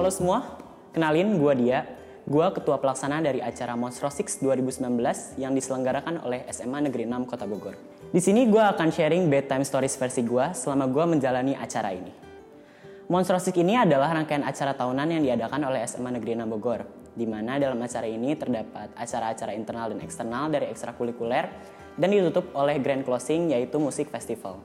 Halo semua, kenalin gue dia. Gue ketua pelaksana dari acara Monstro Six 2019 yang diselenggarakan oleh SMA Negeri 6 Kota Bogor. Di sini gue akan sharing bedtime stories versi gue selama gue menjalani acara ini. Monstro Six ini adalah rangkaian acara tahunan yang diadakan oleh SMA Negeri 6 Bogor, di mana dalam acara ini terdapat acara-acara internal dan eksternal dari ekstrakurikuler dan ditutup oleh grand closing yaitu musik festival.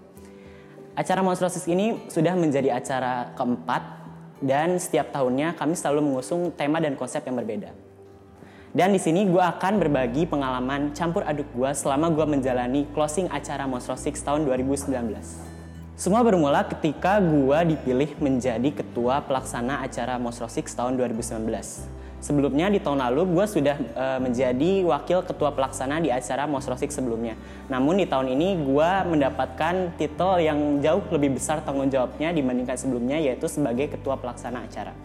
Acara Monstro Six ini sudah menjadi acara keempat dan setiap tahunnya kami selalu mengusung tema dan konsep yang berbeda. Dan di sini gue akan berbagi pengalaman campur aduk gue selama gue menjalani closing acara Monstro Six tahun 2019. Semua bermula ketika gue dipilih menjadi ketua pelaksana acara Monstro Six tahun 2019. Sebelumnya di tahun lalu gue sudah e, menjadi wakil ketua pelaksana di acara Monstro Six sebelumnya. Namun di tahun ini gue mendapatkan titel yang jauh lebih besar tanggung jawabnya dibandingkan sebelumnya yaitu sebagai ketua pelaksana acara.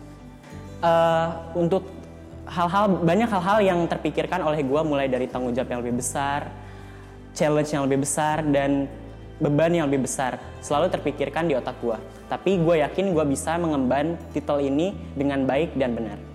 E, untuk hal-hal banyak hal-hal yang terpikirkan oleh gue mulai dari tanggung jawab yang lebih besar, challenge yang lebih besar dan beban yang lebih besar selalu terpikirkan di otak gue. Tapi gue yakin gue bisa mengemban titel ini dengan baik dan benar.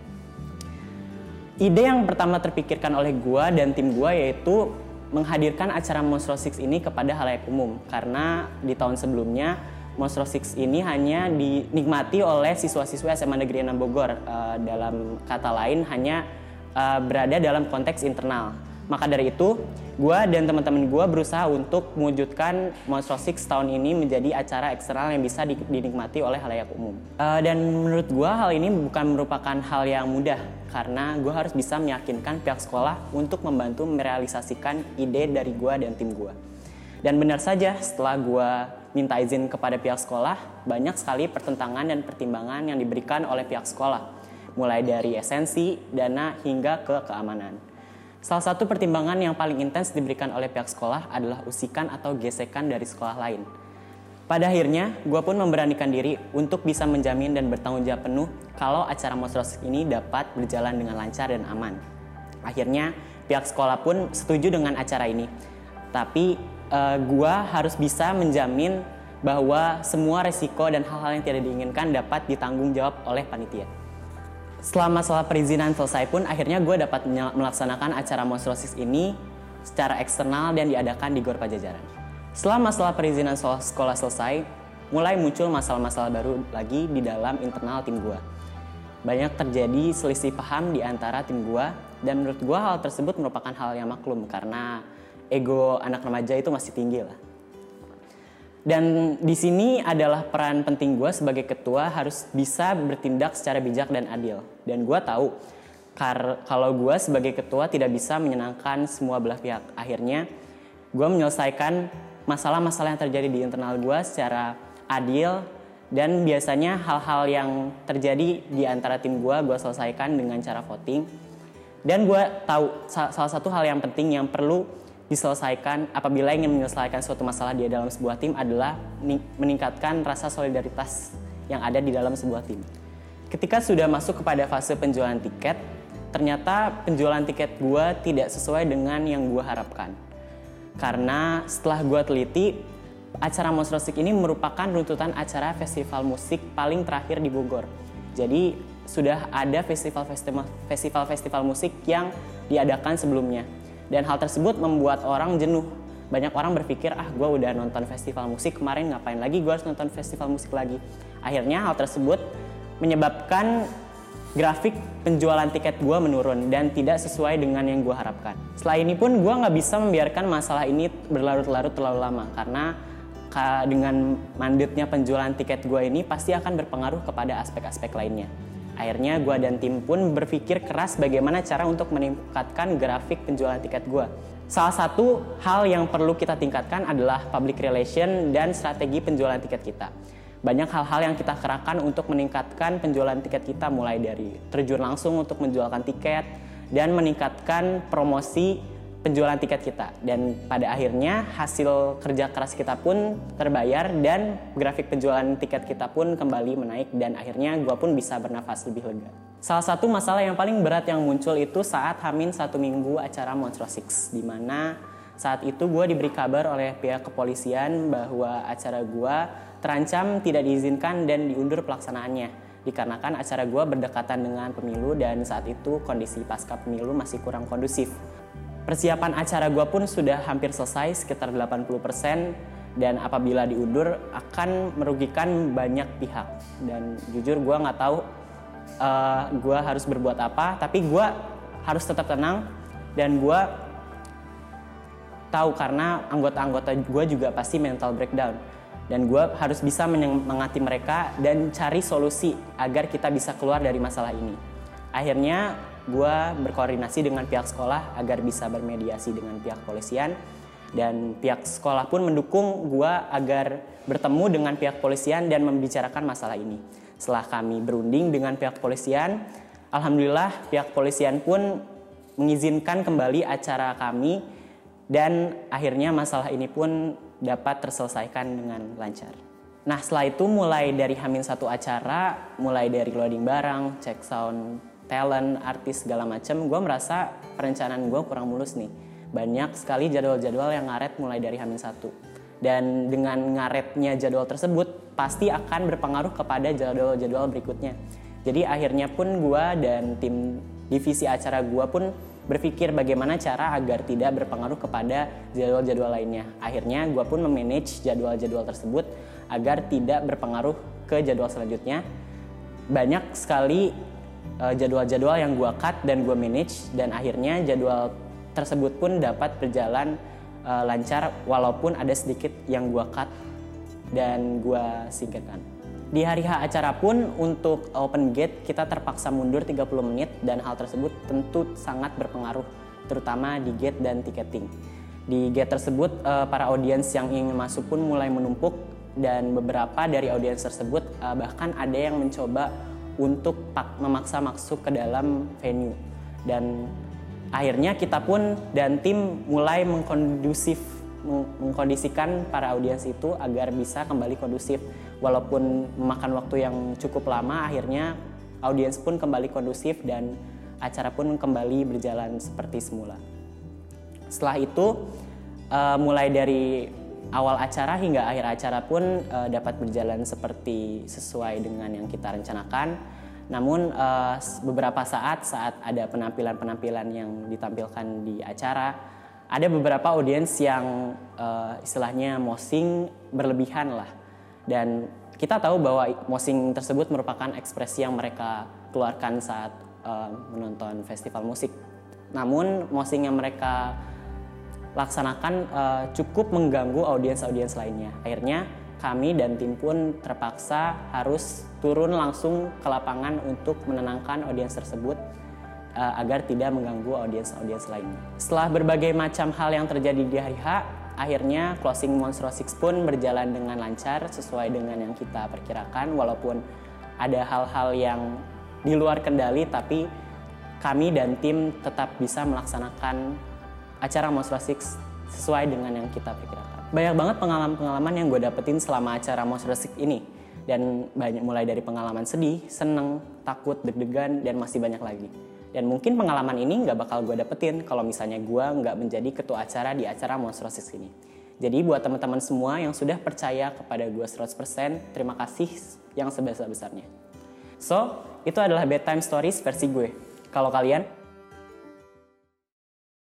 Ide yang pertama terpikirkan oleh gua dan tim gua yaitu menghadirkan acara Monstro Six ini kepada halayak umum karena di tahun sebelumnya Monstro Six ini hanya dinikmati oleh siswa-siswa SMA Negeri 6 Bogor uh, dalam kata lain hanya uh, berada dalam konteks internal. Maka dari itu, gue dan teman-teman gue berusaha untuk mewujudkan Monstro Six tahun ini menjadi acara eksternal yang bisa dinikmati oleh halayak umum. Uh, dan menurut gue hal ini bukan merupakan hal yang mudah karena gue harus bisa meyakinkan pihak sekolah untuk membantu merealisasikan ide dari gue dan tim gue. Dan benar saja setelah gue minta izin kepada pihak sekolah, banyak sekali pertentangan dan pertimbangan yang diberikan oleh pihak sekolah, mulai dari esensi, dana, hingga ke keamanan. Salah satu pertimbangan yang paling intens diberikan oleh pihak sekolah adalah usikan atau gesekan dari sekolah lain. Pada akhirnya, gue pun memberanikan diri untuk bisa menjamin dan bertanggung jawab penuh kalau acara Mostros ini dapat berjalan dengan lancar dan aman. Akhirnya, pihak sekolah pun setuju dengan acara ini. Tapi, uh, eh, gue harus bisa menjamin bahwa semua resiko dan hal-hal yang tidak diinginkan dapat ditanggung jawab oleh panitia. Setelah masalah perizinan selesai pun, akhirnya gue dapat melaksanakan acara Monstrosis ini secara eksternal dan diadakan di Gor Pajajaran. Setelah masalah perizinan sekolah selesai, mulai muncul masalah-masalah baru lagi di dalam internal tim gue. Banyak terjadi selisih paham di antara tim gue, dan menurut gue hal tersebut merupakan hal yang maklum karena ego anak remaja itu masih tinggi lah. Dan di sini adalah peran penting gue sebagai ketua harus bisa bertindak secara bijak dan adil. Dan gue tahu kalau gue sebagai ketua tidak bisa menyenangkan semua belah pihak. Akhirnya gue menyelesaikan masalah-masalah yang terjadi di internal gue secara adil dan biasanya hal-hal yang terjadi di antara tim gue gue selesaikan dengan cara voting. Dan gue tahu salah satu hal yang penting yang perlu diselesaikan apabila ingin menyelesaikan suatu masalah di dalam sebuah tim adalah meningkatkan rasa solidaritas yang ada di dalam sebuah tim. Ketika sudah masuk kepada fase penjualan tiket, ternyata penjualan tiket gue tidak sesuai dengan yang gue harapkan. Karena setelah gue teliti, acara Monstrosik ini merupakan runtutan acara festival musik paling terakhir di Bogor. Jadi sudah ada festival-festival musik yang diadakan sebelumnya dan hal tersebut membuat orang jenuh. Banyak orang berpikir, ah gue udah nonton festival musik kemarin, ngapain lagi gue harus nonton festival musik lagi. Akhirnya hal tersebut menyebabkan grafik penjualan tiket gue menurun dan tidak sesuai dengan yang gue harapkan. Setelah ini pun gue nggak bisa membiarkan masalah ini berlarut-larut terlalu lama karena dengan mandetnya penjualan tiket gue ini pasti akan berpengaruh kepada aspek-aspek lainnya. Akhirnya gue dan tim pun berpikir keras bagaimana cara untuk meningkatkan grafik penjualan tiket gue. Salah satu hal yang perlu kita tingkatkan adalah public relation dan strategi penjualan tiket kita. Banyak hal-hal yang kita kerahkan untuk meningkatkan penjualan tiket kita mulai dari terjun langsung untuk menjualkan tiket dan meningkatkan promosi penjualan tiket kita dan pada akhirnya hasil kerja keras kita pun terbayar dan grafik penjualan tiket kita pun kembali menaik dan akhirnya gue pun bisa bernafas lebih lega. Salah satu masalah yang paling berat yang muncul itu saat Hamin satu minggu acara Monstro Six di mana saat itu gue diberi kabar oleh pihak kepolisian bahwa acara gue terancam tidak diizinkan dan diundur pelaksanaannya. Dikarenakan acara gue berdekatan dengan pemilu dan saat itu kondisi pasca pemilu masih kurang kondusif. Persiapan acara gue pun sudah hampir selesai sekitar 80% dan apabila diundur akan merugikan banyak pihak. Dan jujur gue nggak tahu uh, eh, gue harus berbuat apa tapi gue harus tetap tenang dan gue tahu karena anggota-anggota gue juga pasti mental breakdown dan gue harus bisa menyemangati mereka dan cari solusi agar kita bisa keluar dari masalah ini. Akhirnya gue berkoordinasi dengan pihak sekolah agar bisa bermediasi dengan pihak polisian dan pihak sekolah pun mendukung gue agar bertemu dengan pihak polisian dan membicarakan masalah ini. Setelah kami berunding dengan pihak polisian, alhamdulillah pihak polisian pun mengizinkan kembali acara kami dan akhirnya masalah ini pun dapat terselesaikan dengan lancar. Nah setelah itu mulai dari Hamin satu acara, mulai dari loading barang, cek sound, talent, artis segala macam, gue merasa perencanaan gue kurang mulus nih. Banyak sekali jadwal-jadwal yang ngaret mulai dari Hamin satu. Dan dengan ngaretnya jadwal tersebut pasti akan berpengaruh kepada jadwal-jadwal berikutnya. Jadi akhirnya pun gue dan tim divisi acara gue pun berpikir bagaimana cara agar tidak berpengaruh kepada jadwal-jadwal lainnya. Akhirnya gue pun memanage jadwal-jadwal tersebut agar tidak berpengaruh ke jadwal selanjutnya. Banyak sekali uh, jadwal-jadwal yang gue cut dan gue manage dan akhirnya jadwal tersebut pun dapat berjalan uh, lancar walaupun ada sedikit yang gue cut dan gue singkirkan. Di hari H acara pun untuk open gate kita terpaksa mundur 30 menit dan hal tersebut tentu sangat berpengaruh terutama di gate dan tiketing. Di gate tersebut eh, para audiens yang ingin masuk pun mulai menumpuk dan beberapa dari audiens tersebut eh, bahkan ada yang mencoba untuk memaksa masuk ke dalam venue dan akhirnya kita pun dan tim mulai mengkondusif mengkondisikan para audiens itu agar bisa kembali kondusif walaupun memakan waktu yang cukup lama akhirnya audiens pun kembali kondusif dan acara pun kembali berjalan seperti semula. Setelah itu uh, mulai dari awal acara hingga akhir acara pun uh, dapat berjalan seperti sesuai dengan yang kita rencanakan. Namun uh, beberapa saat saat ada penampilan-penampilan yang ditampilkan di acara ada beberapa audiens yang uh, istilahnya mosing berlebihan lah. Dan kita tahu bahwa mosing tersebut merupakan ekspresi yang mereka keluarkan saat uh, menonton festival musik. Namun mosing yang mereka laksanakan uh, cukup mengganggu audiens-audiens lainnya. Akhirnya kami dan tim pun terpaksa harus turun langsung ke lapangan untuk menenangkan audiens tersebut uh, agar tidak mengganggu audiens-audiens lainnya. Setelah berbagai macam hal yang terjadi di hari H, akhirnya closing Monstro Six pun berjalan dengan lancar sesuai dengan yang kita perkirakan walaupun ada hal-hal yang di luar kendali tapi kami dan tim tetap bisa melaksanakan acara Monstro Six sesuai dengan yang kita perkirakan. Banyak banget pengalaman-pengalaman yang gue dapetin selama acara Monstro Six ini dan banyak mulai dari pengalaman sedih, seneng, takut, deg-degan dan masih banyak lagi. Dan mungkin pengalaman ini nggak bakal gue dapetin kalau misalnya gue nggak menjadi ketua acara di acara Monstrosis ini. Jadi buat teman-teman semua yang sudah percaya kepada gue 100%, terima kasih yang sebesar-besarnya. So, itu adalah bedtime stories versi gue. Kalau kalian